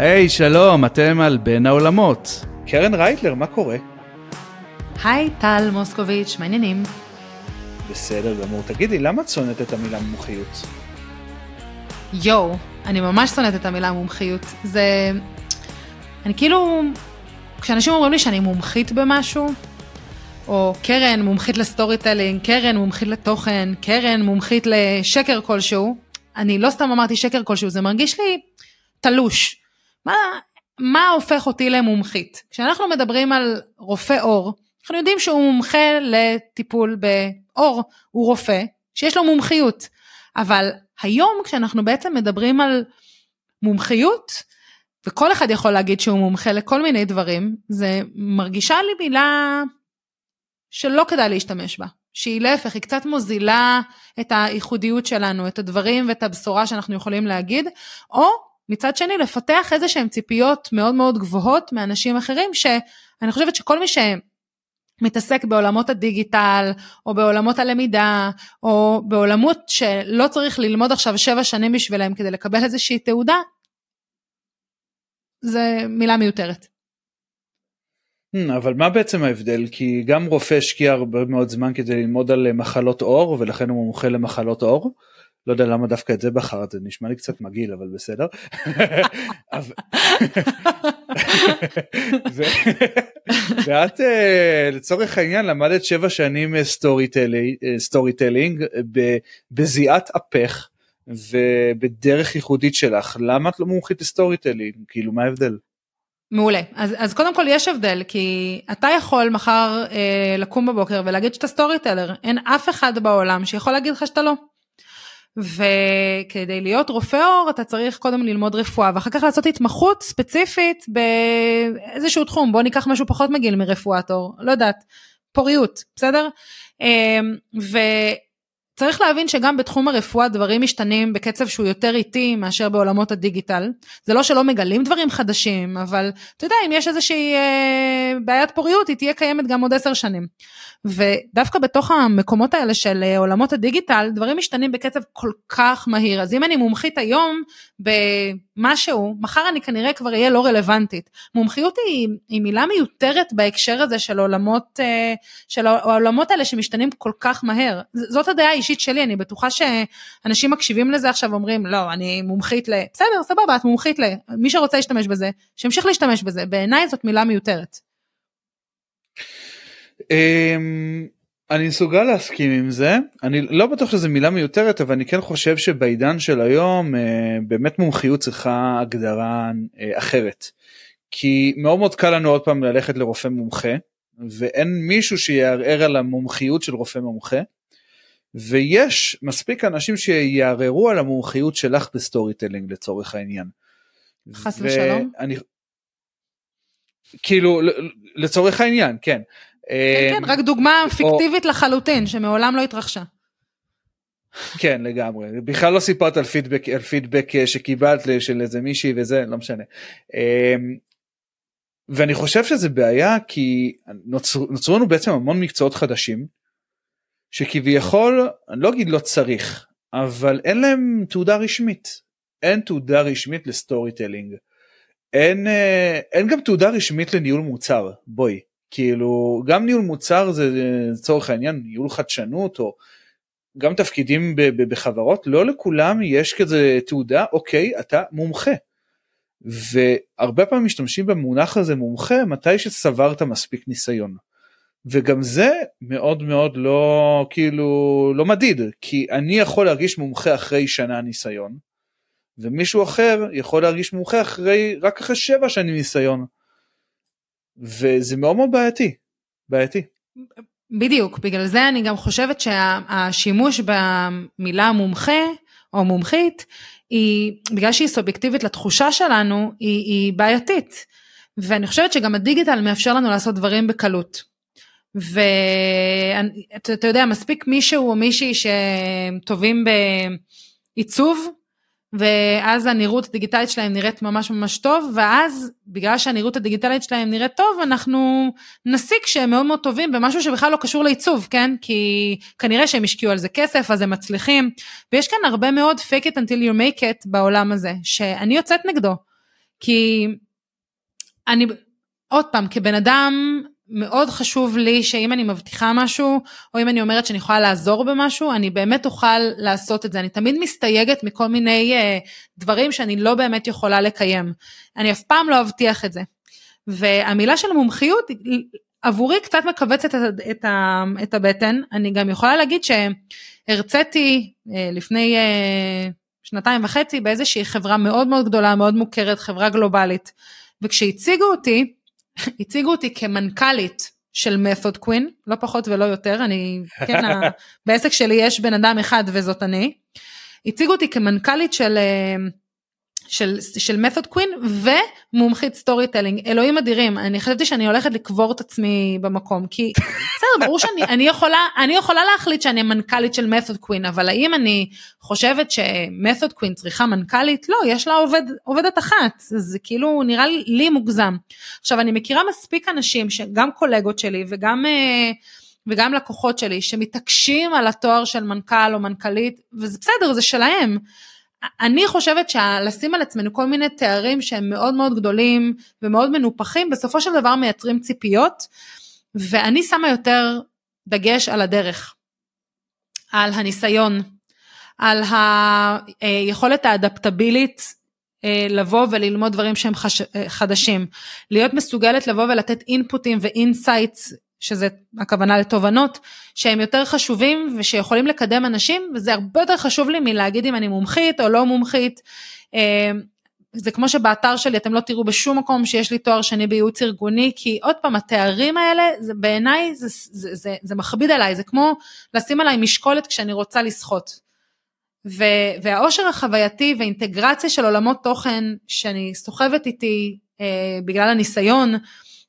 היי, hey, שלום, אתם על בין העולמות. קרן רייטלר, מה קורה? היי, טל מוסקוביץ', מה העניינים? בסדר גמור. תגידי, למה את שונאת את המילה מומחיות? יואו, אני ממש שונאת את המילה מומחיות. זה... אני כאילו... כשאנשים אומרים לי שאני מומחית במשהו, או קרן מומחית ל storytelling, קרן מומחית לתוכן, קרן מומחית לשקר כלשהו, אני לא סתם אמרתי שקר כלשהו, זה מרגיש לי תלוש. מה, מה הופך אותי למומחית? כשאנחנו מדברים על רופא עור, אנחנו יודעים שהוא מומחה לטיפול בעור, הוא רופא שיש לו מומחיות. אבל היום כשאנחנו בעצם מדברים על מומחיות, וכל אחד יכול להגיד שהוא מומחה לכל מיני דברים, זה מרגישה לי מילה שלא כדאי להשתמש בה. שהיא להפך, היא קצת מוזילה את הייחודיות שלנו, את הדברים ואת הבשורה שאנחנו יכולים להגיד, או מצד שני לפתח איזה שהן ציפיות מאוד מאוד גבוהות מאנשים אחרים, שאני חושבת שכל מי שמתעסק בעולמות הדיגיטל, או בעולמות הלמידה, או בעולמות שלא צריך ללמוד עכשיו שבע שנים בשבילם כדי לקבל איזושהי תעודה, זה מילה מיותרת. Hmm, אבל מה בעצם ההבדל? כי גם רופא השקיע הרבה מאוד זמן כדי ללמוד על מחלות עור ולכן הוא מומחה למחלות עור. לא יודע למה דווקא את זה בחרת, זה נשמע לי קצת מגעיל אבל בסדר. ואת אה, לצורך העניין למדת שבע שנים storytelling בזיעת אפך ובדרך ייחודית שלך למה את לא מומחית ל storytelling כאילו מה ההבדל? מעולה. אז, אז קודם כל יש הבדל, כי אתה יכול מחר אה, לקום בבוקר ולהגיד שאתה סטורי טלר, אין אף אחד בעולם שיכול להגיד לך שאתה לא. וכדי להיות רופא עור אתה צריך קודם ללמוד רפואה ואחר כך לעשות התמחות ספציפית באיזשהו תחום, בוא ניקח משהו פחות מגעיל מרפואת עור, לא יודעת, פוריות, בסדר? אה, ו... צריך להבין שגם בתחום הרפואה דברים משתנים בקצב שהוא יותר איטי מאשר בעולמות הדיגיטל. זה לא שלא מגלים דברים חדשים, אבל אתה יודע, אם יש איזושהי אה, בעיית פוריות, היא תהיה קיימת גם עוד עשר שנים. ודווקא בתוך המקומות האלה של אה, עולמות הדיגיטל, דברים משתנים בקצב כל כך מהיר. אז אם אני מומחית היום במשהו, מחר אני כנראה כבר אהיה לא רלוונטית. מומחיות היא, היא מילה מיותרת בהקשר הזה של עולמות, אה, של העולמות האלה שמשתנים כל כך מהר. זאת הדעה האישית שלי, אני בטוחה שאנשים מקשיבים לזה עכשיו ואומרים, לא, אני מומחית ל... בסדר, סבבה, את מומחית ל... מי שרוצה להשתמש בזה, שימשיך להשתמש בזה. בעיניי זאת מילה מיותרת. אמ, אני מסוגל להסכים עם זה אני לא בטוח שזו מילה מיותרת אבל אני כן חושב שבעידן של היום אה, באמת מומחיות צריכה הגדרה אה, אחרת. כי מאוד מאוד קל לנו עוד פעם ללכת לרופא מומחה ואין מישהו שיערער על המומחיות של רופא מומחה. ויש מספיק אנשים שיערערו על המומחיות שלך ב storytelling לצורך העניין. חס ושלום. אני... כאילו לצורך העניין כן כן, כן, רק דוגמה פיקטיבית לחלוטין, שמעולם לא התרחשה. כן לגמרי בכלל לא סיפרת על פידבק על פידבק אה, שקיבלת של איזה מישהי וזה לא משנה. אמ, ואני חושב שזה בעיה כי נוצר, נוצרו לנו בעצם המון מקצועות חדשים שכביכול אני לא אגיד לא צריך אבל אין להם תעודה רשמית אין תעודה רשמית ל storytelling אין אה, אין גם תעודה רשמית לניהול מוצר בואי כאילו גם ניהול מוצר זה לצורך העניין ניהול חדשנות או גם תפקידים בחברות לא לכולם יש כזה תעודה אוקיי אתה מומחה. והרבה פעמים משתמשים במונח הזה מומחה מתי שצברת מספיק ניסיון. וגם זה מאוד מאוד לא כאילו לא מדיד כי אני יכול להרגיש מומחה אחרי שנה ניסיון ומישהו אחר יכול להרגיש מומחה אחרי רק אחרי שבע שנים ניסיון. וזה מאוד מאוד בעייתי, בעייתי. בדיוק, בגלל זה אני גם חושבת שהשימוש במילה מומחה או מומחית, היא, בגלל שהיא סובייקטיבית לתחושה שלנו, היא, היא בעייתית. ואני חושבת שגם הדיגיטל מאפשר לנו לעשות דברים בקלות. ואתה יודע, מספיק מישהו או מישהי שטובים בעיצוב, ואז הנראות הדיגיטלית שלהם נראית ממש ממש טוב, ואז בגלל שהנראות הדיגיטלית שלהם נראית טוב, אנחנו נסיק שהם מאוד מאוד טובים במשהו שבכלל לא קשור לעיצוב, כן? כי כנראה שהם השקיעו על זה כסף, אז הם מצליחים, ויש כאן הרבה מאוד fake it until you make it בעולם הזה, שאני יוצאת נגדו. כי אני, עוד פעם, כבן אדם, מאוד חשוב לי שאם אני מבטיחה משהו, או אם אני אומרת שאני יכולה לעזור במשהו, אני באמת אוכל לעשות את זה. אני תמיד מסתייגת מכל מיני uh, דברים שאני לא באמת יכולה לקיים. אני אף פעם לא אבטיח את זה. והמילה של מומחיות עבורי קצת מכווצת את, את, את הבטן, אני גם יכולה להגיד שהרציתי אה, לפני אה, שנתיים וחצי באיזושהי חברה מאוד מאוד גדולה, מאוד מוכרת, חברה גלובלית, וכשהציגו אותי, הציגו אותי כמנכ"לית של method queen, לא פחות ולא יותר, אני, כן, בעסק שלי יש בן אדם אחד וזאת אני, הציגו אותי כמנכ"לית של אה, של, של method queen ומומחית storytelling אלוהים אדירים אני חשבתי שאני הולכת לקבור את עצמי במקום כי בסדר ברור שאני אני יכולה אני יכולה להחליט שאני מנכ"לית של method queen אבל האם אני חושבת ש-method queen צריכה מנכ"לית? לא יש לה עובד עובדת אחת זה כאילו נראה לי מוגזם. עכשיו אני מכירה מספיק אנשים שגם קולגות שלי וגם אה, וגם לקוחות שלי שמתעקשים על התואר של מנכ"ל או מנכ"לית וזה בסדר זה שלהם. אני חושבת שלשים על עצמנו כל מיני תארים שהם מאוד מאוד גדולים ומאוד מנופחים, בסופו של דבר מייצרים ציפיות, ואני שמה יותר דגש על הדרך, על הניסיון, על היכולת האדפטבילית אה, לבוא וללמוד דברים שהם. אה, חדשים, להיות מסוגלת לבוא ולתת אינפוטים ו insights שזה הכוונה לתובנות שהם יותר חשובים ושיכולים לקדם אנשים וזה הרבה יותר חשוב לי מלהגיד אם אני מומחית או לא מומחית. אה, זה כמו שבאתר שלי אתם לא תראו בשום מקום שיש לי תואר שני בייעוץ ארגוני כי עוד פעם התארים האלה זה בעיניי זה, זה, זה, זה מכביד עליי זה כמו לשים עליי משקולת כשאני רוצה לשחות. והאושר החווייתי ואינטגרציה של עולמות תוכן שאני סוחבת איתי אה, בגלל הניסיון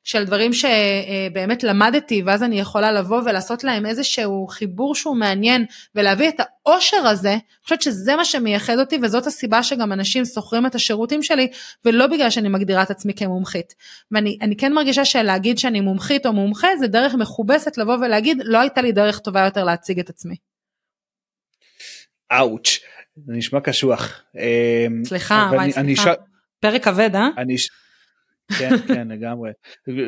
של דברים שבאמת למדתי ואז אני יכולה לבוא ולעשות להם איזשהו חיבור שהוא מעניין ולהביא את האושר הזה, אני חושבת שזה מה שמייחד אותי וזאת הסיבה שגם אנשים שוכרים את השירותים שלי ולא בגלל שאני מגדירה את עצמי כמומחית. ואני כן מרגישה שלהגיד שאני מומחית או מומחה זה דרך מכובסת לבוא ולהגיד לא הייתה לי דרך טובה יותר להציג את עצמי. אאוץ', זה נשמע קשוח. אמ, סליחה, וואי, סליחה. פרק כבד, אה? אני, כן כן לגמרי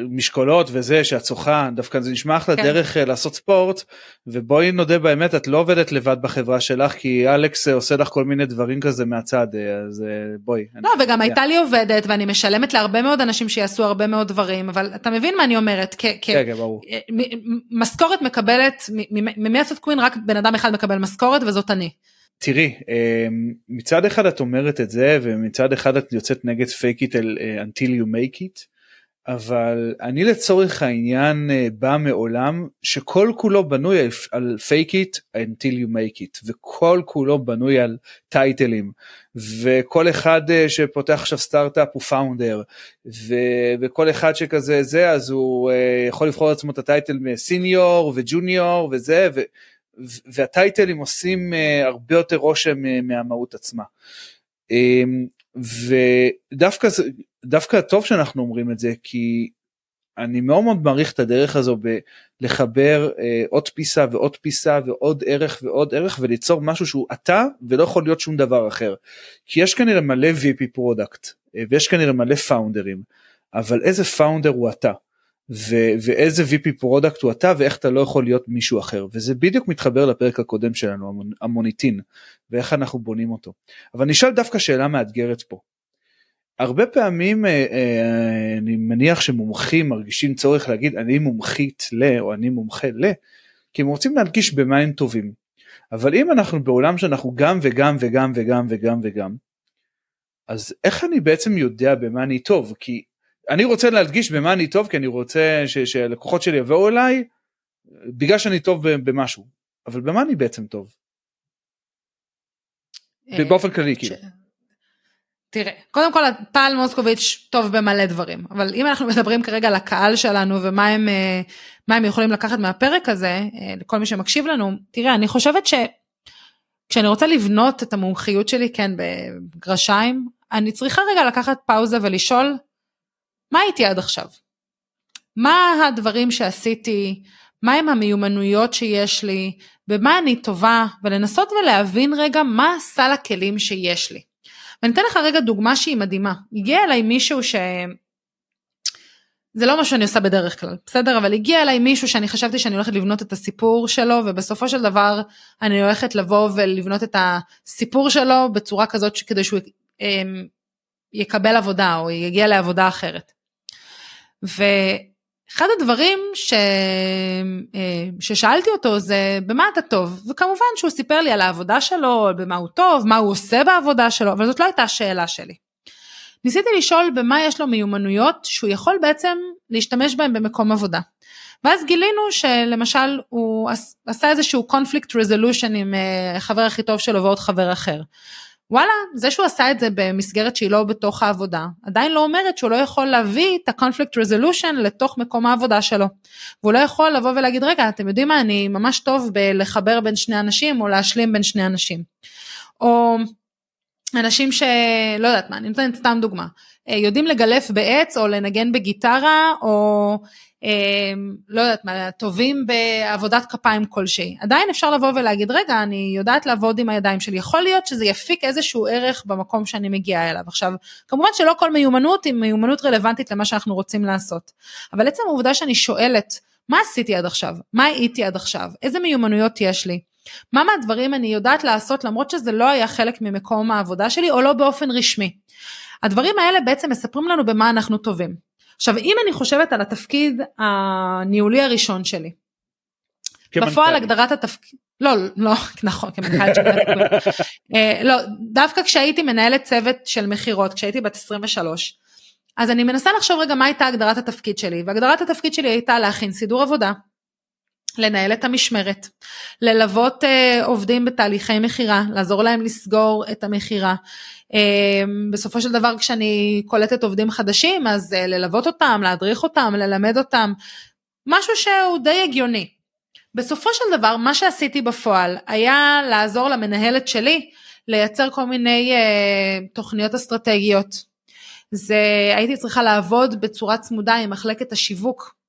משקולות וזה שאת שוחה דווקא זה נשמע אחלה כן. דרך אה, לעשות ספורט ובואי נודה באמת את לא עובדת לבד בחברה שלך כי אלכס אה, עושה לך כל מיני דברים כזה מהצד אה, אז בואי. לא אני, וגם כן. הייתה לי עובדת ואני משלמת להרבה מאוד אנשים שיעשו הרבה מאוד דברים אבל אתה מבין מה אני אומרת כן, כן, ברור. משכורת מקבלת ממי לעשות קווין רק בן אדם אחד מקבל משכורת וזאת אני. תראי אמ, מצד אחד את אומרת את זה ומצד אחד את יוצאת נגד fake it אה, until you make it אבל אני לצורך העניין אה, בא מעולם שכל כולו בנוי על fake it until you make it וכל כולו בנוי על טייטלים וכל אחד אה, שפותח עכשיו סטארט-אפ הוא פאונדר וכל אחד שכזה זה אז הוא יכול לבחור לעצמו את הטייטל מסיניור וג'וניור וזה. והטייטלים עושים uh, הרבה יותר רושם uh, מהמהות עצמה. Um, ודווקא דווקא טוב שאנחנו אומרים את זה כי אני מאוד מאוד מעריך את הדרך הזו בלחבר uh, עוד פיסה ועוד פיסה ועוד ערך ועוד ערך וליצור משהו שהוא אתה ולא יכול להיות שום דבר אחר. כי יש כנראה מלא VP product אה, ויש כנראה מלא פאונדרים אבל איזה founder הוא אתה. ו- ואיזה VP product הוא אתה ואיך אתה לא יכול להיות מישהו אחר וזה בדיוק מתחבר לפרק הקודם שלנו המוניטין ואיך אנחנו בונים אותו. אבל נשאל דווקא שאלה מאתגרת פה. הרבה פעמים אה, אה, אני מניח שמומחים מרגישים צורך להגיד אני מומחית ל או אני מומחה ל כי הם רוצים להדגיש במה הם טובים. אבל אם אנחנו בעולם שאנחנו גם וגם וגם וגם וגם וגם אז איך אני בעצם יודע במה אני טוב כי אני רוצה להדגיש במה אני טוב כי אני רוצה ש, שהלקוחות שלי יבואו אליי בגלל שאני טוב במשהו אבל במה אני בעצם טוב. אה, באופן כללי כאילו. תראה, קודם כל טל מוסקוביץ' טוב במלא דברים, אבל אם אנחנו מדברים כרגע על הקהל שלנו ומה הם, אה, הם יכולים לקחת מהפרק הזה, אה, לכל מי שמקשיב לנו, תראה, אני חושבת שכשאני רוצה לבנות את המומחיות שלי, כן, בגרשיים, אני צריכה רגע לקחת פאוזה ולשאול מה הייתי עד עכשיו? מה הדברים שעשיתי, מהם המיומנויות שיש לי, במה אני טובה, ולנסות ולהבין רגע מה סל הכלים שיש לי. ואני אתן לך רגע דוגמה שהיא מדהימה. הגיע אליי מישהו ש... זה לא מה שאני עושה בדרך כלל, בסדר? אבל הגיע אליי מישהו שאני חשבתי שאני הולכת לבנות את הסיפור שלו, ובסופו של דבר אני הולכת לבוא ולבנות את הסיפור שלו בצורה כזאת כדי שהוא אמ, יקבל עבודה או יגיע לעבודה אחרת. ואחד הדברים ש... אה, ששאלתי אותו זה במה אתה טוב, וכמובן שהוא סיפר לי על העבודה שלו, במה הוא טוב, מה הוא עושה בעבודה שלו, אבל זאת לא הייתה השאלה שלי. ניסיתי לשאול במה יש לו מיומנויות שהוא יכול בעצם להשתמש בהם במקום עבודה. ואז גילינו שלמשל הוא עשה איזשהו conflict resolution עם אה, חבר הכי טוב שלו ועוד חבר אחר. וואלה, זה שהוא עשה את זה במסגרת שהיא לא בתוך העבודה, עדיין לא אומרת שהוא לא יכול להביא את ה-conflict resolution לתוך מקום העבודה שלו. והוא לא יכול לבוא ולהגיד, רגע, אתם יודעים מה, אני ממש טוב בלחבר בין שני אנשים או להשלים בין שני אנשים. או אנשים שלא יודעת מה, אני נותנת סתם דוגמה, אה, יודעים לגלף בעץ או לנגן בגיטרה או לא יודעת מה, טובים בעבודת כפיים כלשהי. עדיין אפשר לבוא ולהגיד, רגע, אני יודעת לעבוד עם הידיים שלי, יכול להיות שזה יפיק איזשהו ערך במקום שאני מגיעה אליו. עכשיו, כמובן שלא כל מיומנות היא מיומנות רלוונטית למה שאנחנו רוצים לעשות, אבל עצם העובדה שאני שואלת, מה עשיתי עד עכשיו? מה הייתי עד עכשיו? איזה מיומנויות יש לי? מה מהדברים אני יודעת לעשות למרות שזה לא היה חלק ממקום העבודה שלי או לא באופן רשמי. הדברים האלה בעצם מספרים לנו במה אנחנו טובים. עכשיו אם אני חושבת על התפקיד הניהולי הראשון שלי. בפועל הגדרת התפקיד, לא, לא, נכון, כמנכ"לית של אה, לא, דווקא כשהייתי מנהלת צוות של מכירות, כשהייתי בת 23, אז אני מנסה לחשוב רגע מה הייתה הגדרת התפקיד שלי, והגדרת התפקיד שלי הייתה להכין סידור עבודה, לנהל את המשמרת, ללוות uh, עובדים בתהליכי מכירה, לעזור להם לסגור את המכירה. Uh, בסופו של דבר כשאני קולטת עובדים חדשים אז uh, ללוות אותם, להדריך אותם, ללמד אותם, משהו שהוא די הגיוני. בסופו של דבר מה שעשיתי בפועל היה לעזור למנהלת שלי לייצר כל מיני uh, תוכניות אסטרטגיות. זה הייתי צריכה לעבוד בצורה צמודה עם מחלקת השיווק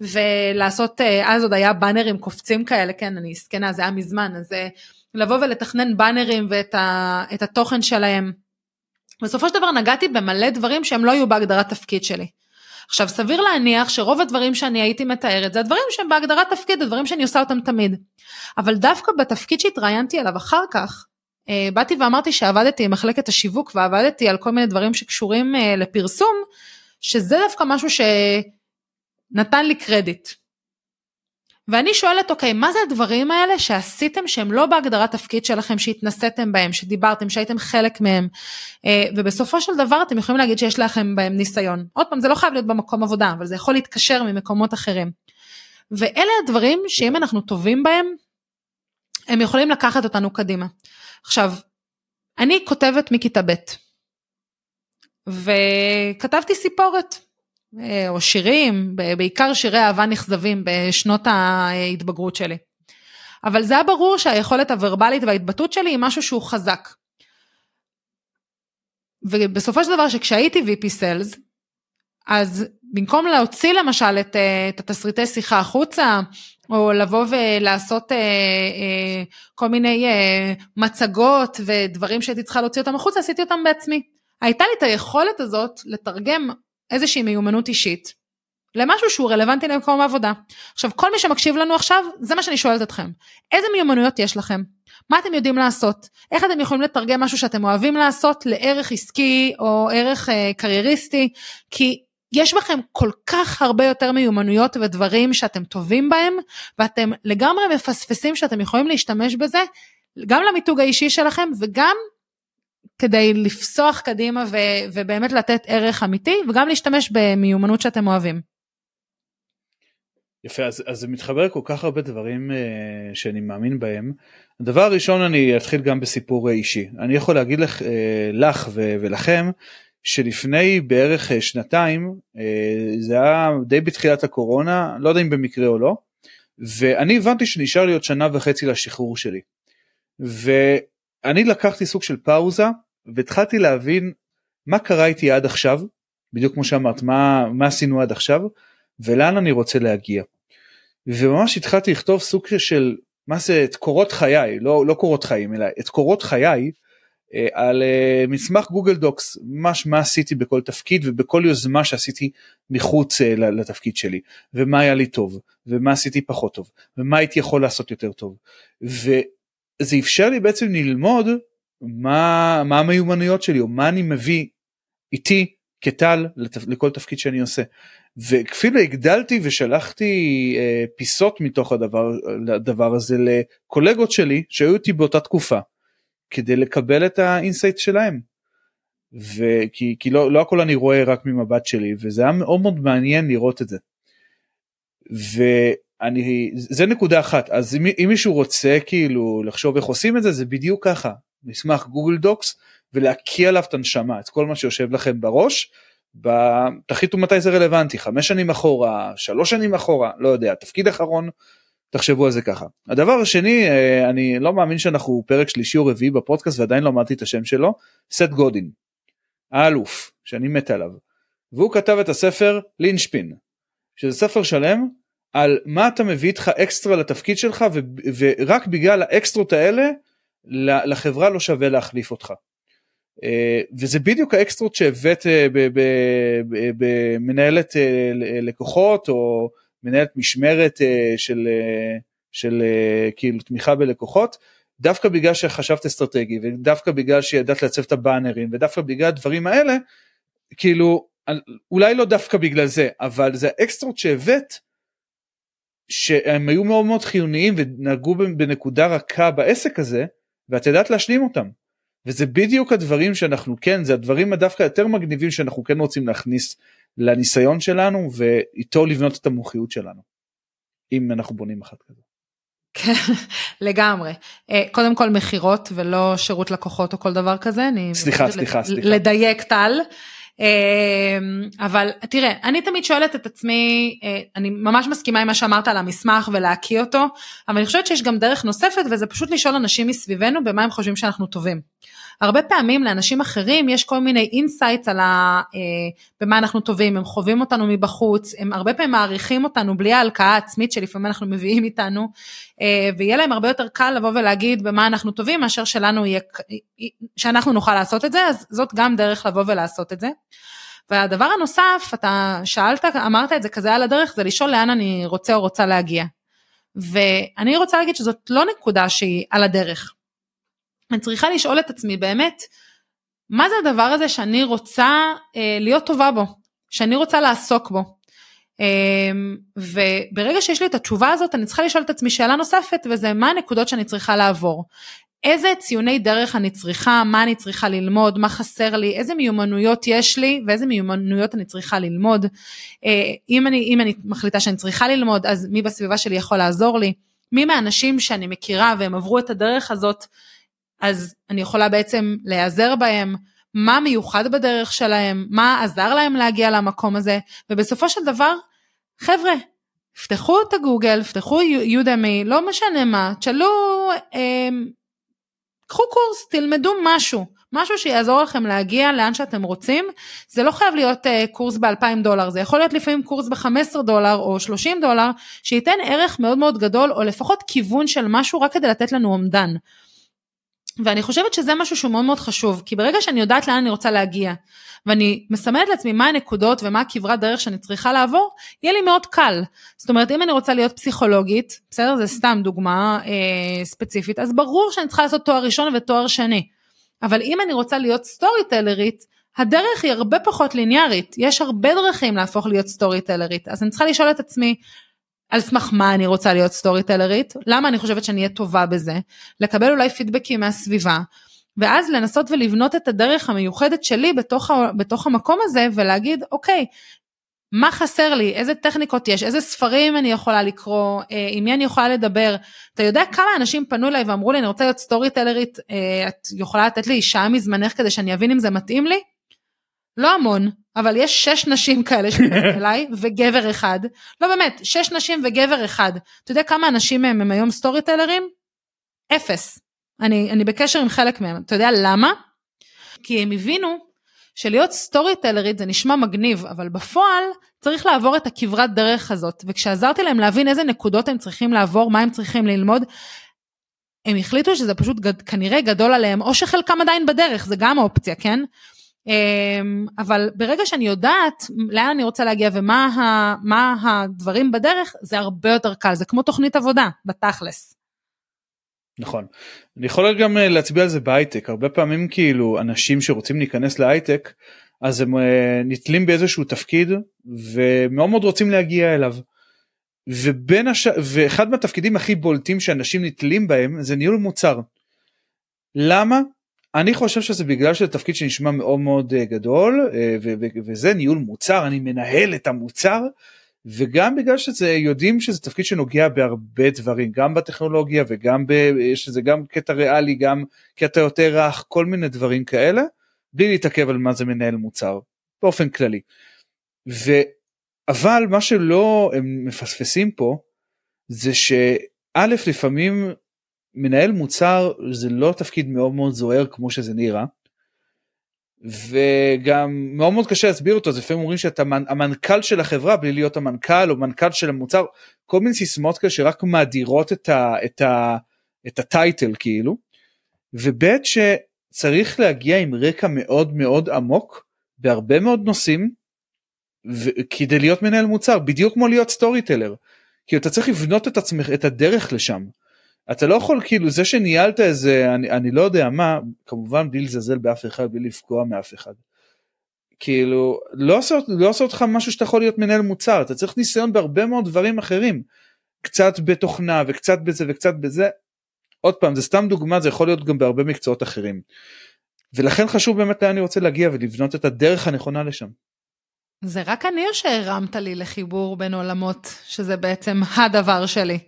ולעשות, אה, אז עוד היה באנרים קופצים כאלה, כן, אני זקנה, זה היה מזמן, אז אה, לבוא ולתכנן באנרים ואת ה, התוכן שלהם. בסופו של דבר נגעתי במלא דברים שהם לא יהיו בהגדרת תפקיד שלי. עכשיו סביר להניח שרוב הדברים שאני הייתי מתארת זה הדברים שהם בהגדרת תפקיד, הדברים שאני עושה אותם תמיד. אבל דווקא בתפקיד שהתראיינתי עליו אחר כך, אה, באתי ואמרתי שעבדתי עם מחלקת השיווק ועבדתי על כל מיני דברים שקשורים לפרסום, שזה דווקא משהו ש... נתן לי קרדיט. ואני שואלת, אוקיי, מה זה הדברים האלה שעשיתם שהם לא בהגדרת תפקיד שלכם, שהתנסיתם בהם, שדיברתם, שהייתם חלק מהם, אה, ובסופו של דבר אתם יכולים להגיד שיש לכם בהם ניסיון. עוד פעם, זה לא חייב להיות במקום עבודה, אבל זה יכול להתקשר ממקומות אחרים. ואלה הדברים שאם אנחנו טובים בהם, הם יכולים לקחת אותנו קדימה. עכשיו, אני כותבת מכיתה ב', וכתבתי סיפורת. אה, או שירים, בעיקר שירי אהבה נכזבים בשנות ההתבגרות שלי. אבל זה היה ברור שהיכולת הוורבלית וההתבטאות שלי היא משהו שהוא חזק. ובסופו של דבר שכשהייתי VP Sales, אז במקום להוציא למשל את, אה, את התסריטי שיחה החוצה, או לבוא ולעשות אה, כל מיני מצגות ודברים שהייתי צריכה להוציא אותם החוצה, עשיתי אותם בעצמי. הייתה לי את היכולת הזאת לתרגם איזושהי מיומנות אישית למשהו שהוא רלוונטי למקום העבודה. עכשיו כל מי שמקשיב לנו עכשיו זה מה שאני שואלת אתכם. איזה מיומנויות יש לכם? מה אתם יודעים לעשות? איך אתם יכולים לתרגם משהו שאתם אוהבים לעשות לערך עסקי או ערך אה, קרייריסטי? כי יש בכם כל כך הרבה יותר מיומנויות ודברים שאתם טובים בהם ואתם לגמרי מפספסים שאתם יכולים להשתמש בזה גם למיתוג האישי שלכם וגם כדי לפסוח קדימה ו, ובאמת לתת ערך אמיתי וגם להשתמש במיומנות שאתם אוהבים. יפה אז, אז זה מתחבר כל כך הרבה דברים uh, שאני מאמין בהם. הדבר הראשון אני אתחיל גם בסיפור אישי אני יכול להגיד לך, uh, לך ו, ולכם שלפני בערך uh, שנתיים uh, זה היה די בתחילת הקורונה לא יודע אם במקרה או לא ואני הבנתי שנשאר לי עוד שנה וחצי לשחרור שלי. ואני לקחתי סוג של פאוזה והתחלתי להבין מה קרה איתי עד עכשיו, בדיוק כמו שאמרת, מה, מה עשינו עד עכשיו, ולאן אני רוצה להגיע. וממש התחלתי לכתוב סוג של, מה זה, את קורות חיי, לא, לא קורות חיים, אלא את קורות חיי, אה, על אה, מסמך גוגל דוקס, ממש מה עשיתי בכל תפקיד ובכל יוזמה שעשיתי מחוץ אה, לתפקיד שלי, ומה היה לי טוב, ומה עשיתי פחות טוב, ומה הייתי יכול לעשות יותר טוב. וזה אפשר לי בעצם ללמוד מה, מה המיומנויות שלי, או מה אני מביא איתי כטל לכל תפקיד שאני עושה. ואפילו הגדלתי ושלחתי אה, פיסות מתוך הדבר, הדבר הזה לקולגות שלי שהיו איתי באותה תקופה. כדי לקבל את ה insight שלהם. וכי כי לא, לא הכל אני רואה רק ממבט שלי וזה היה מאוד מאוד מעניין לראות את זה. ואני זה נקודה אחת אז אם, אם מישהו רוצה כאילו לחשוב איך עושים את זה זה בדיוק ככה מסמך גוגל דוקס ולהקיא עליו את הנשמה את כל מה שיושב לכם בראש. תחליטו מתי זה רלוונטי חמש שנים אחורה שלוש שנים אחורה לא יודע תפקיד אחרון תחשבו על זה ככה. הדבר השני, אה, אני לא מאמין שאנחנו פרק שלישי או רביעי בפודקאסט ועדיין לא אמרתי את השם שלו, סט גודין, האלוף, שאני מת עליו. והוא כתב את הספר לינשפין, שזה ספר שלם על מה אתה מביא איתך אקסטרה לתפקיד שלך ו- ורק בגלל האקסטרות האלה לחברה לא שווה להחליף אותך. אה, וזה בדיוק האקסטרות שהבאת אה, במנהלת לקוחות או מנהלת משמרת אה, של, אה, של אה, כאילו תמיכה בלקוחות, דווקא בגלל שחשבת אסטרטגי ודווקא בגלל שידעת לעצב את הבאנרים ודווקא בגלל הדברים האלה, כאילו אולי לא דווקא בגלל זה, אבל זה האקסטרות שהבאת, שהם היו מאוד מאוד חיוניים ונגעו בנקודה רכה בעסק הזה, ואת ידעת להשלים אותם. וזה בדיוק הדברים שאנחנו כן, זה הדברים הדווקא יותר מגניבים שאנחנו כן רוצים להכניס לניסיון שלנו ואיתו לבנות את המומחיות שלנו. אם אנחנו בונים אחת כזו. כן, לגמרי. אה, קודם כל מכירות ולא שירות לקוחות או כל דבר כזה. סליחה, סליחה, סליחה. לדייק טל. אה, אבל תראה, אני תמיד שואלת את עצמי, אה, אני ממש מסכימה עם מה שאמרת על המסמך ולהקיא אותו, אבל אני חושבת שיש גם דרך נוספת וזה פשוט לשאול אנשים מסביבנו במה הם חושבים שאנחנו טובים. הרבה פעמים לאנשים אחרים יש כל מיני insights על ה, אה, במה אנחנו טובים, הם חווים אותנו מבחוץ, הם הרבה פעמים מעריכים אותנו בלי ההלקאה העצמית שלפעמים אנחנו מביאים איתנו, אה, ויהיה להם הרבה יותר קל לבוא ולהגיד במה אנחנו טובים מאשר שלנו יהיה, שאנחנו נוכל לעשות את זה, אז זאת גם דרך לבוא ולעשות את זה. והדבר הנוסף, אתה שאלת, אמרת את זה כזה על הדרך, זה לשאול לאן אני רוצה או רוצה להגיע. ואני רוצה להגיד שזאת לא נקודה שהיא על הדרך. אני צריכה לשאול את עצמי באמת, מה זה הדבר הזה שאני רוצה אה, להיות טובה בו, שאני רוצה לעסוק בו. אה, וברגע שיש לי את התשובה הזאת, אני צריכה לשאול את עצמי שאלה נוספת, וזה מה הנקודות שאני צריכה לעבור. איזה ציוני דרך אני צריכה, מה אני צריכה ללמוד, מה חסר לי, איזה מיומנויות יש לי ואיזה מיומנויות אני צריכה ללמוד. אה, אם אני, אם אני מחליטה שאני צריכה ללמוד, אז מי בסביבה שלי יכול לעזור לי? מי מהאנשים שאני מכירה והם עברו את הדרך הזאת, אז אני יכולה בעצם להיעזר בהם, מה מיוחד בדרך שלהם, מה עזר להם להגיע למקום הזה, ובסופו של דבר, חבר'ה, פתחו את הגוגל, פתחו יודמי, לא משנה מה, תשאלו, אה, קחו קורס, תלמדו משהו, משהו שיעזור לכם להגיע לאן שאתם רוצים, זה לא חייב להיות אה, קורס ב-2,000 דולר, זה יכול להיות לפעמים קורס ב-15 דולר או 30 דולר, שייתן ערך מאוד מאוד גדול, או לפחות כיוון של משהו רק כדי לתת לנו אומדן. ואני חושבת שזה משהו שהוא מאוד מאוד חשוב, כי ברגע שאני יודעת לאן אני רוצה להגיע, ואני מסמנת לעצמי מה הנקודות ומה הכברת דרך שאני צריכה לעבור, יהיה לי מאוד קל. זאת אומרת, אם אני רוצה להיות פסיכולוגית, בסדר? זה סתם דוגמה אה, ספציפית, אז ברור שאני צריכה לעשות תואר ראשון ותואר שני. אבל אם אני רוצה להיות סטורי טלרית, הדרך היא הרבה פחות ליניארית, יש הרבה דרכים להפוך להיות סטורי טלרית, אז אני צריכה לשאול את עצמי, על סמך מה אני רוצה להיות סטורי טלרית, למה אני חושבת שאני אהיה טובה בזה, לקבל אולי פידבקים מהסביבה, ואז לנסות ולבנות את הדרך המיוחדת שלי בתוך, בתוך המקום הזה ולהגיד אוקיי, מה חסר לי, איזה טכניקות יש, איזה ספרים אני יכולה לקרוא, אה, עם מי אני יכולה לדבר. אתה יודע כמה אנשים פנו אליי ואמרו לי אני רוצה להיות סטורי טלרית, אה, את יכולה לתת לי שעה מזמנך כדי שאני אבין אם זה מתאים לי? לא המון, אבל יש שש נשים כאלה שפונים אליי, וגבר אחד. לא באמת, שש נשים וגבר אחד. אתה יודע כמה אנשים מהם הם היום סטורי טלרים? אפס. אני, אני בקשר עם חלק מהם. אתה יודע למה? כי הם הבינו שלהיות סטורי טלרית זה נשמע מגניב, אבל בפועל צריך לעבור את הכברת דרך הזאת. וכשעזרתי להם להבין איזה נקודות הם צריכים לעבור, מה הם צריכים ללמוד, הם החליטו שזה פשוט גד, כנראה גדול עליהם, או שחלקם עדיין בדרך, זה גם אופציה, כן? אמ, אבל ברגע שאני יודעת לאן אני רוצה להגיע ומה ה, הדברים בדרך, זה הרבה יותר קל, זה כמו תוכנית עבודה, בתכלס. נכון. אני יכול גם אה, להצביע על זה בהייטק, הרבה פעמים כאילו אנשים שרוצים להיכנס להייטק, אז הם אה, נתלים באיזשהו תפקיד ומאוד מאוד רוצים להגיע אליו. ובין הש... ואחד מהתפקידים הכי בולטים שאנשים נתלים בהם זה ניהול מוצר. למה? אני חושב שזה בגלל שזה תפקיד שנשמע מאוד מאוד אה, גדול ו- וזה ניהול מוצר אני מנהל את המוצר וגם בגלל שזה יודעים שזה תפקיד שנוגע בהרבה דברים גם בטכנולוגיה וגם ב... יש לזה גם קטע ריאלי גם קטע יותר רך כל מיני דברים כאלה בלי להתעכב על מה זה מנהל מוצר באופן כללי. ו... אבל מה שלא הם מפספסים פה זה שא' לפעמים מנהל מוצר זה לא תפקיד מאוד מאוד זוהר כמו שזה נראה. וגם מאוד מאוד קשה להסביר אותו, זה לפעמים אומרים שאתה המנכ"ל של החברה בלי להיות המנכ"ל או מנכ"ל של המוצר, כל מיני סיסמאות כאלה שרק מאדירות את, ה, את, ה, את הטייטל כאילו, וב' שצריך להגיע עם רקע מאוד מאוד עמוק בהרבה מאוד נושאים, כדי להיות מנהל מוצר, בדיוק כמו להיות סטורי טלר, כי אתה צריך לבנות את עצמך, את הדרך לשם. אתה לא יכול כאילו זה שניהלת איזה אני, אני לא יודע מה כמובן בלי לזלזל באף אחד בלי לפגוע מאף אחד. כאילו לא עושה, לא עושה אותך משהו שאתה יכול להיות מנהל מוצר אתה צריך ניסיון בהרבה מאוד דברים אחרים קצת בתוכנה וקצת בזה וקצת בזה. עוד פעם זה סתם דוגמה זה יכול להיות גם בהרבה מקצועות אחרים. ולכן חשוב באמת לאן אני רוצה להגיע ולבנות את הדרך הנכונה לשם. זה רק אני או שהרמת לי לחיבור בין עולמות שזה בעצם הדבר שלי.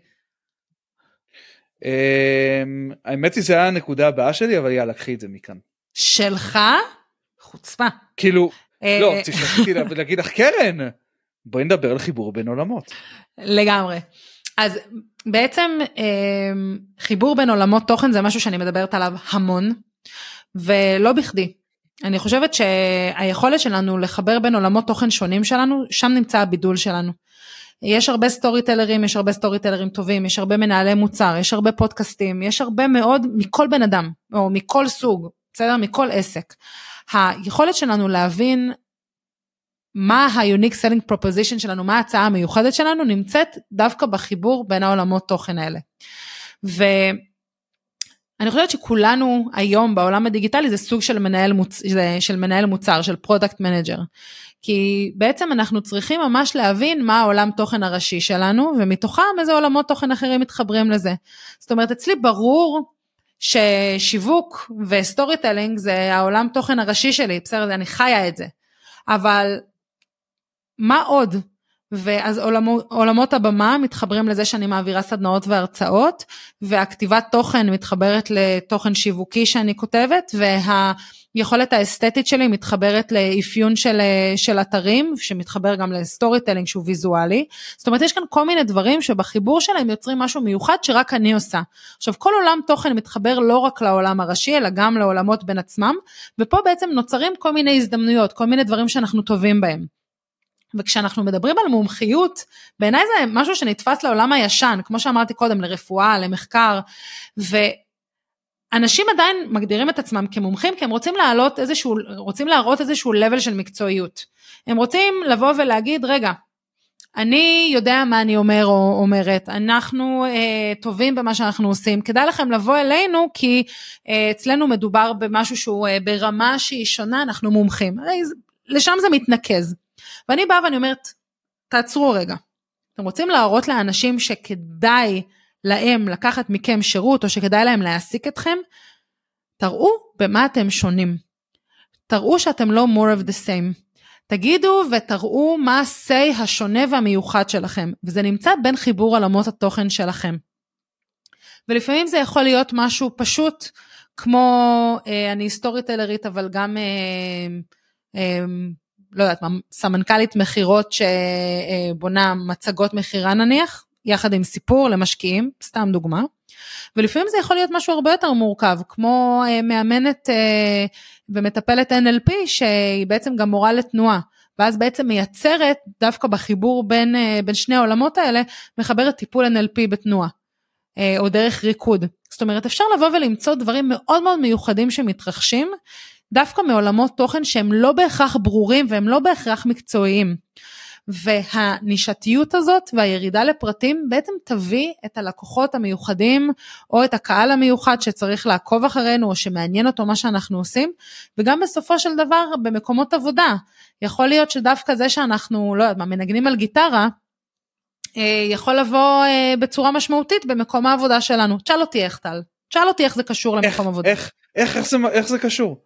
אמ, האמת היא זה היה הנקודה הבאה שלי אבל יאללה קחי את זה מכאן. שלך? חוצפה. כאילו אה, לא רציתי להגיד לך קרן בואי נדבר על חיבור בין עולמות. לגמרי. אז בעצם אמ, חיבור בין עולמות תוכן זה משהו שאני מדברת עליו המון ולא בכדי. אני חושבת שהיכולת שלנו לחבר בין עולמות תוכן שונים שלנו שם נמצא הבידול שלנו. יש הרבה סטורי טלרים, יש הרבה סטורי טלרים טובים, יש הרבה מנהלי מוצר, יש הרבה פודקאסטים, יש הרבה מאוד מכל בן אדם, או מכל סוג, בסדר? מכל עסק. היכולת שלנו להבין מה ה-unique selling proposition שלנו, מה ההצעה המיוחדת שלנו, נמצאת דווקא בחיבור בין העולמות תוכן האלה. ואני חושבת שכולנו היום בעולם הדיגיטלי זה סוג של מנהל, מוצ... של מנהל מוצר, של product manager. כי בעצם אנחנו צריכים ממש להבין מה העולם תוכן הראשי שלנו, ומתוכם איזה עולמות תוכן אחרים מתחברים לזה. זאת אומרת, אצלי ברור ששיווק ו storytelling זה העולם תוכן הראשי שלי, בסדר, אני חיה את זה. אבל מה עוד? ואז עולמות, עולמות הבמה מתחברים לזה שאני מעבירה סדנאות והרצאות, והכתיבת תוכן מתחברת לתוכן שיווקי שאני כותבת, וה... היכולת האסתטית שלי מתחברת לאפיון של, של אתרים, שמתחבר גם ל storytelling שהוא ויזואלי. זאת אומרת, יש כאן כל מיני דברים שבחיבור שלהם יוצרים משהו מיוחד שרק אני עושה. עכשיו, כל עולם תוכן מתחבר לא רק לעולם הראשי, אלא גם לעולמות בין עצמם, ופה בעצם נוצרים כל מיני הזדמנויות, כל מיני דברים שאנחנו טובים בהם. וכשאנחנו מדברים על מומחיות, בעיניי זה משהו שנתפס לעולם הישן, כמו שאמרתי קודם, לרפואה, למחקר, ו... אנשים עדיין מגדירים את עצמם כמומחים כי הם רוצים להעלות איזשהו, רוצים להראות איזשהו level של מקצועיות. הם רוצים לבוא ולהגיד, רגע, אני יודע מה אני אומר או אומרת, אנחנו אה, טובים במה שאנחנו עושים, כדאי לכם לבוא אלינו כי אה, אצלנו מדובר במשהו שהוא אה, ברמה שהיא שונה, אנחנו מומחים. הרי לשם זה מתנקז. ואני באה ואני אומרת, תעצרו רגע. אתם רוצים להראות לאנשים שכדאי להם לקחת מכם שירות או שכדאי להם להעסיק אתכם, תראו במה אתם שונים. תראו שאתם לא more of the same. תגידו ותראו מה ה-say השונה והמיוחד שלכם, וזה נמצא בין חיבור עולמות התוכן שלכם. ולפעמים זה יכול להיות משהו פשוט, כמו אה, אני סטורי טלרית, אבל גם, אה, אה, לא יודעת מה, סמנכ"לית מכירות שבונה מצגות מכירה נניח, יחד עם סיפור למשקיעים, סתם דוגמה. ולפעמים זה יכול להיות משהו הרבה יותר מורכב, כמו אה, מאמנת אה, ומטפלת NLP שהיא בעצם גם מורה לתנועה. ואז בעצם מייצרת, דווקא בחיבור בין, אה, בין שני העולמות האלה, מחברת טיפול NLP בתנועה. אה, או דרך ריקוד. זאת אומרת, אפשר לבוא ולמצוא דברים מאוד מאוד מיוחדים שמתרחשים, דווקא מעולמות תוכן שהם לא בהכרח ברורים והם לא בהכרח מקצועיים. והנישתיות הזאת והירידה לפרטים בעצם תביא את הלקוחות המיוחדים או את הקהל המיוחד שצריך לעקוב אחרינו או שמעניין אותו מה שאנחנו עושים וגם בסופו של דבר במקומות עבודה יכול להיות שדווקא זה שאנחנו לא יודעת מה מנגנים על גיטרה אה, יכול לבוא אה, בצורה משמעותית במקום העבודה שלנו. תשאל אותי איך טל, תשאל אותי איך זה קשור למקום איך, עבודה. איך, איך, איך, זה, איך זה קשור?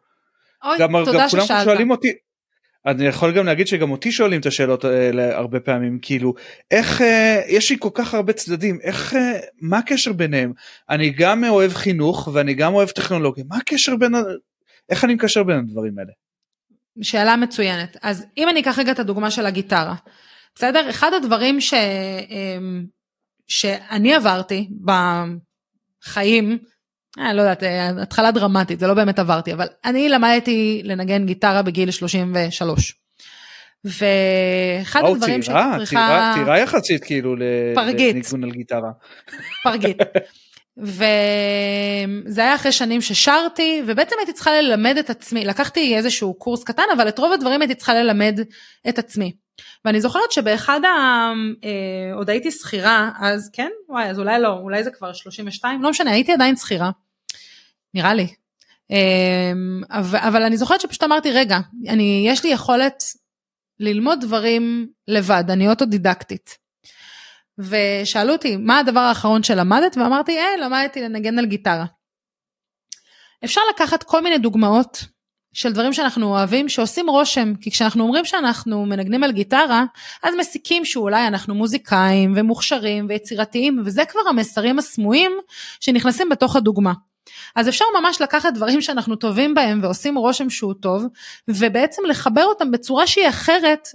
אוי, גם, תודה גם כולם ששאלת. שואלים אותי, אני יכול גם להגיד שגם אותי שואלים את השאלות האלה הרבה פעמים כאילו איך אה, יש לי כל כך הרבה צדדים איך אה, מה הקשר ביניהם אני גם אוהב חינוך ואני גם אוהב טכנולוגיה מה הקשר בין איך אני מקשר בין הדברים האלה. שאלה מצוינת. אז אם אני אקח רגע את הדוגמה של הגיטרה, בסדר? אחד הדברים ש, אמ, שאני עברתי בחיים, אני לא יודעת, אה, התחלה דרמטית, זה לא באמת עברתי, אבל אני למדתי לנגן גיטרה בגיל 33. ואחד וואו, הדברים שהייתי צריכה... צעירה יחסית כאילו. לניגון על גיטרה. פרגית. וזה היה אחרי שנים ששרתי, ובעצם הייתי צריכה ללמד את עצמי, לקחתי איזשהו קורס קטן, אבל את רוב הדברים הייתי צריכה ללמד את עצמי. ואני זוכרת שבאחד ה... אה, עוד הייתי שכירה, אז כן, וואי, אז אולי לא, אולי זה כבר 32, לא משנה, הייתי עדיין שכירה, נראה לי. אה, אבל, אבל אני זוכרת שפשוט אמרתי, רגע, אני, יש לי יכולת ללמוד דברים לבד, אני אוטודידקטית. ושאלו אותי, מה הדבר האחרון שלמדת? ואמרתי, אה, למדתי לנגן על גיטרה. אפשר לקחת כל מיני דוגמאות של דברים שאנחנו אוהבים שעושים רושם, כי כשאנחנו אומרים שאנחנו מנגנים על גיטרה, אז מסיקים שאולי אנחנו מוזיקאים ומוכשרים ויצירתיים, וזה כבר המסרים הסמויים שנכנסים בתוך הדוגמה. אז אפשר ממש לקחת דברים שאנחנו טובים בהם ועושים רושם שהוא טוב, ובעצם לחבר אותם בצורה שהיא אחרת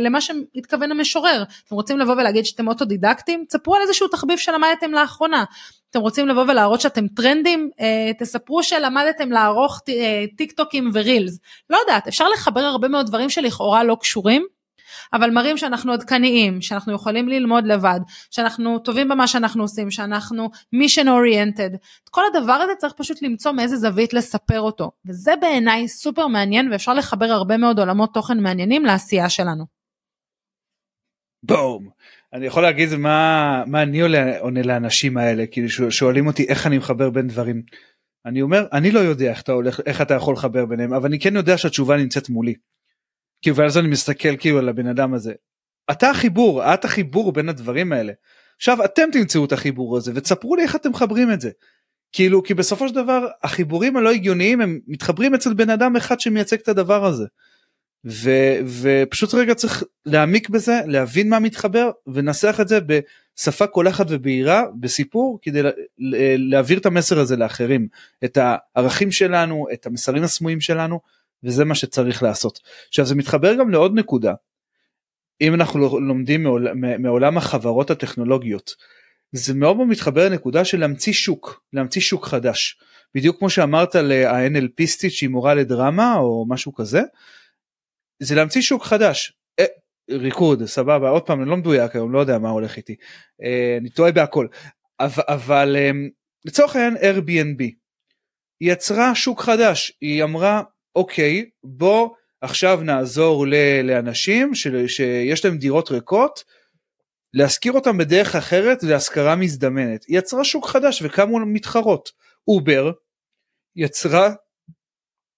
למה שהתכוון המשורר. אתם רוצים לבוא ולהגיד שאתם אוטודידקטים? תספרו על איזשהו תחביב שלמדתם לאחרונה. אתם רוצים לבוא ולהראות שאתם טרנדים? אה, תספרו שלמדתם לערוך אה, טיק טוקים ורילס. לא יודעת, אפשר לחבר הרבה מאוד דברים שלכאורה לא קשורים. אבל מראים שאנחנו עדכניים, שאנחנו יכולים ללמוד לבד, שאנחנו טובים במה שאנחנו עושים, שאנחנו mission oriented. את כל הדבר הזה צריך פשוט למצוא מאיזה זווית לספר אותו. וזה בעיניי סופר מעניין ואפשר לחבר הרבה מאוד עולמות תוכן מעניינים לעשייה שלנו. בום. אני יכול להגיד מה, מה אני עולה, עונה לאנשים האלה, כאילו שואלים אותי איך אני מחבר בין דברים. אני אומר, אני לא יודע איך אתה, הולך, איך אתה יכול לחבר ביניהם, אבל אני כן יודע שהתשובה נמצאת מולי. כאילו ואז אני מסתכל כאילו על הבן אדם הזה. אתה החיבור, את החיבור בין הדברים האלה. עכשיו אתם תמצאו את החיבור הזה ותספרו לי איך אתם מחברים את זה. כאילו כי בסופו של דבר החיבורים הלא הגיוניים הם מתחברים אצל בן אדם אחד שמייצג את הדבר הזה. ו, ופשוט רגע צריך להעמיק בזה להבין מה מתחבר ונסח את זה בשפה קולחת ובהירה בסיפור כדי להעביר את המסר הזה לאחרים את הערכים שלנו את המסרים הסמויים שלנו וזה מה שצריך לעשות. עכשיו זה מתחבר גם לעוד נקודה. אם אנחנו לומדים מעול, מעולם החברות הטכנולוגיות זה מאוד מאוד מתחבר לנקודה של להמציא שוק להמציא שוק חדש בדיוק כמו שאמרת ל-NLPיסטית שהיא מורה לדרמה או משהו כזה זה להמציא שוק חדש. אה, ריקוד סבבה עוד פעם אני לא מדויק היום לא יודע מה הולך איתי אה, אני טועה בהכל אבל, אה, לצורך העניין Airbnb היא יצרה שוק חדש היא אמרה אוקיי בוא עכשיו נעזור ל- לאנשים של, שיש להם דירות ריקות להשכיר אותם בדרך אחרת להשכרה מזדמנת. היא יצרה שוק חדש וקמו מתחרות. אובר יצרה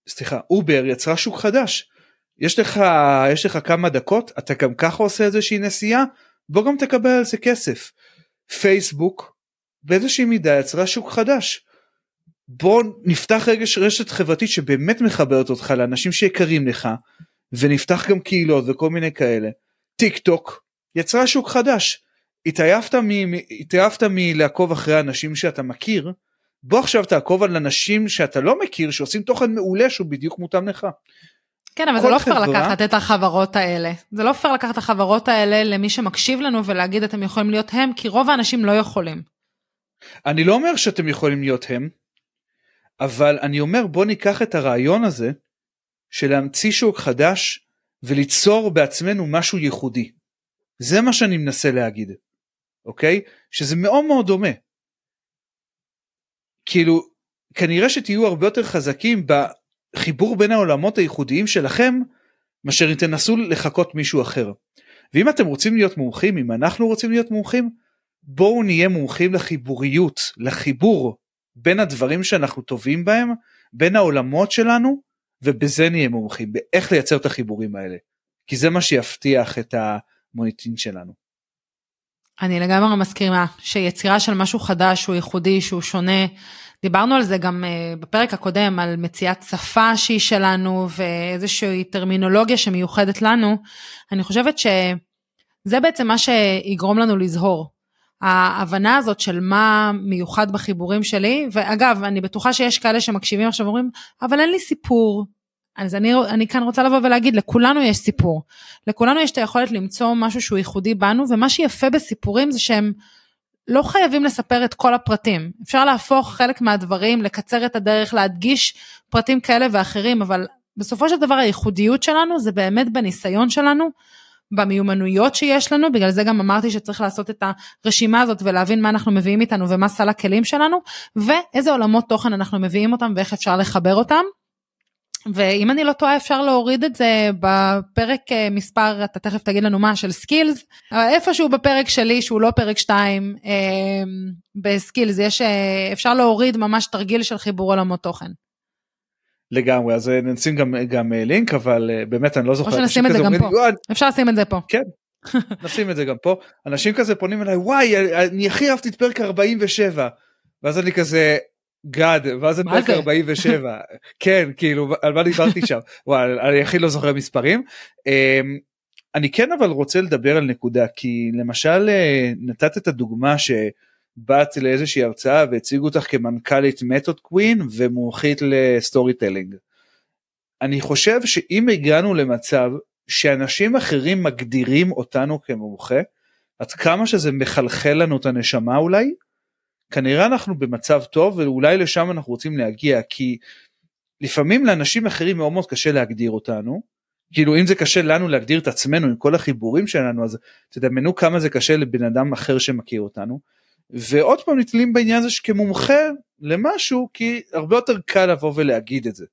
סליחה אובר יצרה שוק חדש. יש לך יש לך כמה דקות אתה גם ככה עושה איזושהי נסיעה בוא גם תקבל על זה כסף. פייסבוק באיזושהי מידה יצרה שוק חדש בוא נפתח רגע רשת חברתית שבאמת מחברת אותך לאנשים שיקרים לך ונפתח גם קהילות וכל מיני כאלה. טיק טוק יצרה שוק חדש. התעייפת, מ, התעייפת מלעקוב אחרי אנשים שאתה מכיר בוא עכשיו תעקוב על אנשים שאתה לא מכיר שעושים תוכן מעולה שהוא בדיוק מותאם לך. כן אבל זה לא פייר לקחת את החברות האלה זה לא פייר לקחת את החברות האלה למי שמקשיב לנו ולהגיד אתם יכולים להיות הם כי רוב האנשים לא יכולים. אני לא אומר שאתם יכולים להיות הם אבל אני אומר בוא ניקח את הרעיון הזה של להמציא שוק חדש וליצור בעצמנו משהו ייחודי. זה מה שאני מנסה להגיד, אוקיי? שזה מאוד מאוד דומה. כאילו כנראה שתהיו הרבה יותר חזקים בחיבור בין העולמות הייחודיים שלכם מאשר אם תנסו לחקות מישהו אחר. ואם אתם רוצים להיות מומחים אם אנחנו רוצים להיות מומחים בואו נהיה מומחים לחיבוריות לחיבור בין הדברים שאנחנו טובים בהם בין העולמות שלנו ובזה נהיה מומחים באיך לייצר את החיבורים האלה. כי זה מה שיבטיח את המוניטין שלנו. אני לגמרי מסכימה שיצירה של משהו חדש הוא ייחודי שהוא שונה. דיברנו על זה גם uh, בפרק הקודם על מציאת שפה שהיא שלנו ואיזושהי טרמינולוגיה שמיוחדת לנו. אני חושבת שזה בעצם מה שיגרום לנו לזהור ההבנה הזאת של מה מיוחד בחיבורים שלי, ואגב, אני בטוחה שיש כאלה שמקשיבים עכשיו ואומרים, אבל אין לי סיפור. אז אני, אני כאן רוצה לבוא ולהגיד, לכולנו יש סיפור. לכולנו יש את היכולת למצוא משהו שהוא ייחודי בנו, ומה שיפה בסיפורים זה שהם לא חייבים לספר את כל הפרטים. אפשר להפוך חלק מהדברים, לקצר את הדרך, להדגיש פרטים כאלה ואחרים, אבל בסופו של דבר הייחודיות שלנו זה באמת בניסיון שלנו במיומנויות שיש לנו, בגלל זה גם אמרתי שצריך לעשות את הרשימה הזאת ולהבין מה אנחנו מביאים איתנו ומה סל הכלים שלנו, ואיזה עולמות תוכן אנחנו מביאים אותם ואיך אפשר לחבר אותם. ואם אני לא טועה אפשר להוריד את זה בפרק אה, מספר, אתה תכף תגיד לנו מה, של skills, אבל איפשהו בפרק שלי שהוא לא פרק 2 אה, ב skills, יש, אה, אפשר להוריד ממש תרגיל של חיבור עולמות תוכן. לגמרי אז אה, נשים גם גם אה, לינק אבל אה, באמת אני לא זוכר. או שנשים את זה גם פה. אפשר לשים את זה פה. כן. נשים את זה גם פה אנשים כזה פונים אליי וואי אני הכי אהבתי את פרק 47 ואז אני כזה God ואז אני פרק 47 כן כאילו על מה דיברתי שם וואי אני הכי לא זוכר מספרים. אמ, אני כן אבל רוצה לדבר על נקודה כי למשל נתת את הדוגמה ש... באת לאיזושהי הרצאה והציגו אותך כמנכ"לית Method Queen ומומחית ל storytelling. אני חושב שאם הגענו למצב שאנשים אחרים מגדירים אותנו כמומחה, עד כמה שזה מחלחל לנו את הנשמה אולי, כנראה אנחנו במצב טוב ואולי לשם אנחנו רוצים להגיע כי לפעמים לאנשים אחרים מאוד מאוד קשה להגדיר אותנו. כאילו אם זה קשה לנו להגדיר את עצמנו עם כל החיבורים שלנו אז תדמיינו כמה זה קשה לבן אדם אחר שמכיר אותנו. ועוד פעם נתלים בעניין הזה שכמומחה למשהו כי הרבה יותר קל לבוא ולהגיד את זה.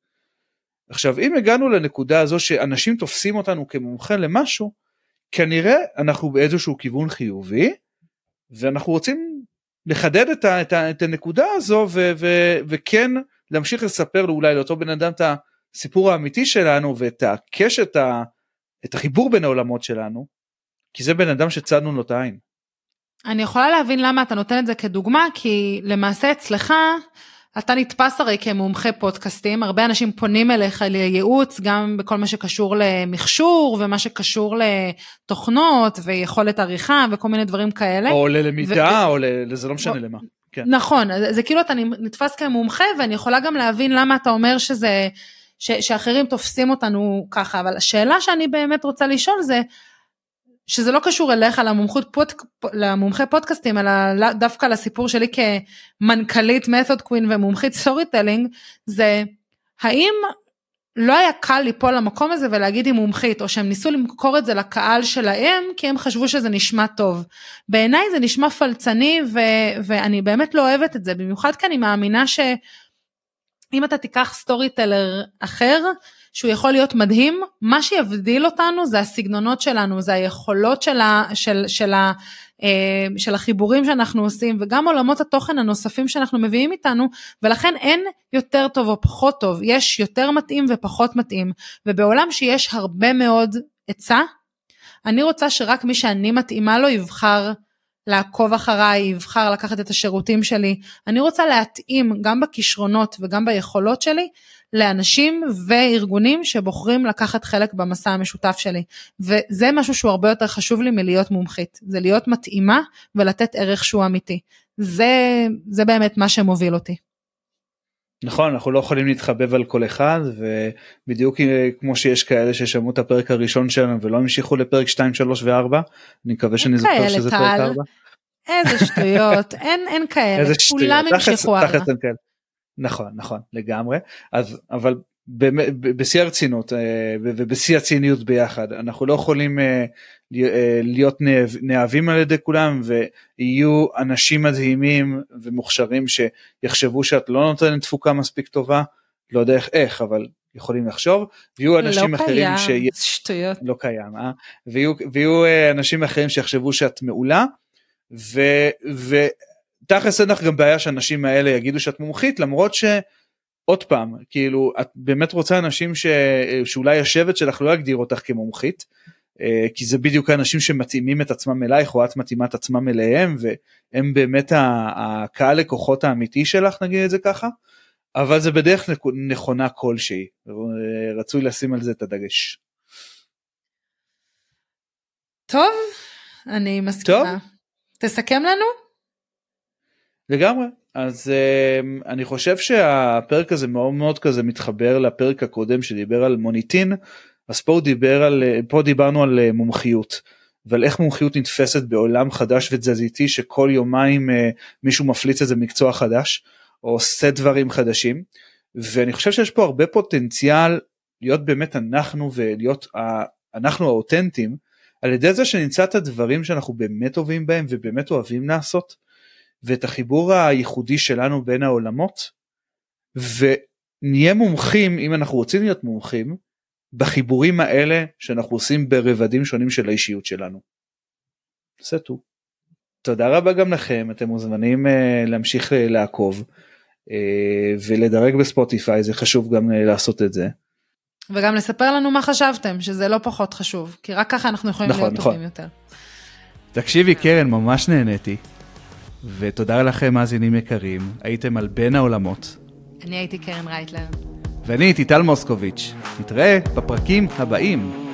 עכשיו אם הגענו לנקודה הזו שאנשים תופסים אותנו כמומחה למשהו כנראה אנחנו באיזשהו כיוון חיובי ואנחנו רוצים לחדד את, ה, את, ה, את הנקודה הזו ו, ו, וכן להמשיך לספר אולי לאותו בן אדם את הסיפור האמיתי שלנו ואת הקשר, את החיבור בין העולמות שלנו כי זה בן אדם שצדנו לו את העין. אני יכולה להבין למה אתה נותן את זה כדוגמה, כי למעשה אצלך, אתה נתפס הרי כמומחה פודקאסטים, הרבה אנשים פונים אליך לייעוץ, גם בכל מה שקשור למכשור ומה שקשור לתוכנות ויכולת עריכה וכל מיני דברים כאלה. או ללמידה, ו... או ל... זה לא משנה או... למה. כן. נכון, זה, זה כאילו אתה נתפס כמומחה ואני יכולה גם להבין למה אתה אומר שזה, ש, שאחרים תופסים אותנו ככה, אבל השאלה שאני באמת רוצה לשאול זה, שזה לא קשור אליך למומחות פוד, למומחה פודקאסטים אלא דווקא לסיפור שלי כמנכ"לית Method Queen ומומחית storytelling זה האם לא היה קל ליפול למקום הזה ולהגיד היא מומחית או שהם ניסו למכור את זה לקהל שלהם כי הם חשבו שזה נשמע טוב. בעיניי זה נשמע פלצני ו- ואני באמת לא אוהבת את זה במיוחד כי אני מאמינה שאם אתה תיקח storyteller אחר שהוא יכול להיות מדהים, מה שיבדיל אותנו זה הסגנונות שלנו, זה היכולות של, ה, של, של, ה, אה, של החיבורים שאנחנו עושים וגם עולמות התוכן הנוספים שאנחנו מביאים איתנו ולכן אין יותר טוב או פחות טוב, יש יותר מתאים ופחות מתאים ובעולם שיש הרבה מאוד עצה, אני רוצה שרק מי שאני מתאימה לו יבחר לעקוב אחריי, יבחר לקחת את השירותים שלי. אני רוצה להתאים גם בכישרונות וגם ביכולות שלי לאנשים וארגונים שבוחרים לקחת חלק במסע המשותף שלי. וזה משהו שהוא הרבה יותר חשוב לי מלהיות מומחית, זה להיות מתאימה ולתת ערך שהוא אמיתי. זה, זה באמת מה שמוביל אותי. נכון אנחנו לא יכולים להתחבב על כל אחד ובדיוק כמו שיש כאלה ששמעו את הפרק הראשון שלנו ולא המשיכו לפרק 2 3 ו4 אני מקווה שאני זוכר שזה פרק 4. איזה שטויות אין אין כאלה כולם המשיכו הלאה. נכון נכון לגמרי. אז אבל בשיא הרצינות ובשיא הציניות ביחד אנחנו לא יכולים להיות נאהבים על ידי כולם ויהיו אנשים מדהימים ומוכשרים שיחשבו שאת לא נותנת תפוקה מספיק טובה לא יודע איך אבל יכולים לחשוב ויהיו אנשים לא אחרים קיים, ש... שטויות. לא קיים אה? ויהיו, ויהיו אה, אנשים אחרים שיחשבו שאת מעולה ו, ותכלס אין לך גם בעיה שהאנשים האלה יגידו שאת מומחית למרות שעוד פעם כאילו את באמת רוצה אנשים ש, שאולי השבט שלך לא יגדיר אותך כמומחית אה, כי זה בדיוק האנשים שמתאימים את עצמם אלייך או את מתאימה את עצמם אליהם והם באמת הקהל לקוחות האמיתי שלך נגיד את זה ככה. אבל זה בדרך נכונה כלשהי, רצוי לשים על זה את הדגש. טוב, אני מסכימה. טוב. תסכם לנו? לגמרי. אז uh, אני חושב שהפרק הזה מאוד מאוד כזה מתחבר לפרק הקודם שדיבר על מוניטין, אז פה, דיבר על, פה דיברנו על uh, מומחיות. ועל איך מומחיות נתפסת בעולם חדש ותזזיתי שכל יומיים uh, מישהו מפליץ איזה מקצוע חדש. או עושה דברים חדשים ואני חושב שיש פה הרבה פוטנציאל להיות באמת אנחנו ולהיות אנחנו האותנטים על ידי זה שנמצא את הדברים שאנחנו באמת טובים בהם ובאמת אוהבים לעשות ואת החיבור הייחודי שלנו בין העולמות ונהיה מומחים אם אנחנו רוצים להיות מומחים בחיבורים האלה שאנחנו עושים ברבדים שונים של האישיות שלנו. זה טוב. תודה רבה גם לכם אתם מוזמנים uh, להמשיך uh, לעקוב. אה, ולדרג בספוטיפיי זה חשוב גם אה, לעשות את זה. וגם לספר לנו מה חשבתם שזה לא פחות חשוב כי רק ככה אנחנו יכולים נכון, להיות נכון. טובים יותר. תקשיבי קרן ממש נהניתי ותודה לכם מאזינים יקרים הייתם על בין העולמות. אני הייתי קרן רייטלר. ואני הייתי טל מוסקוביץ' נתראה בפרקים הבאים.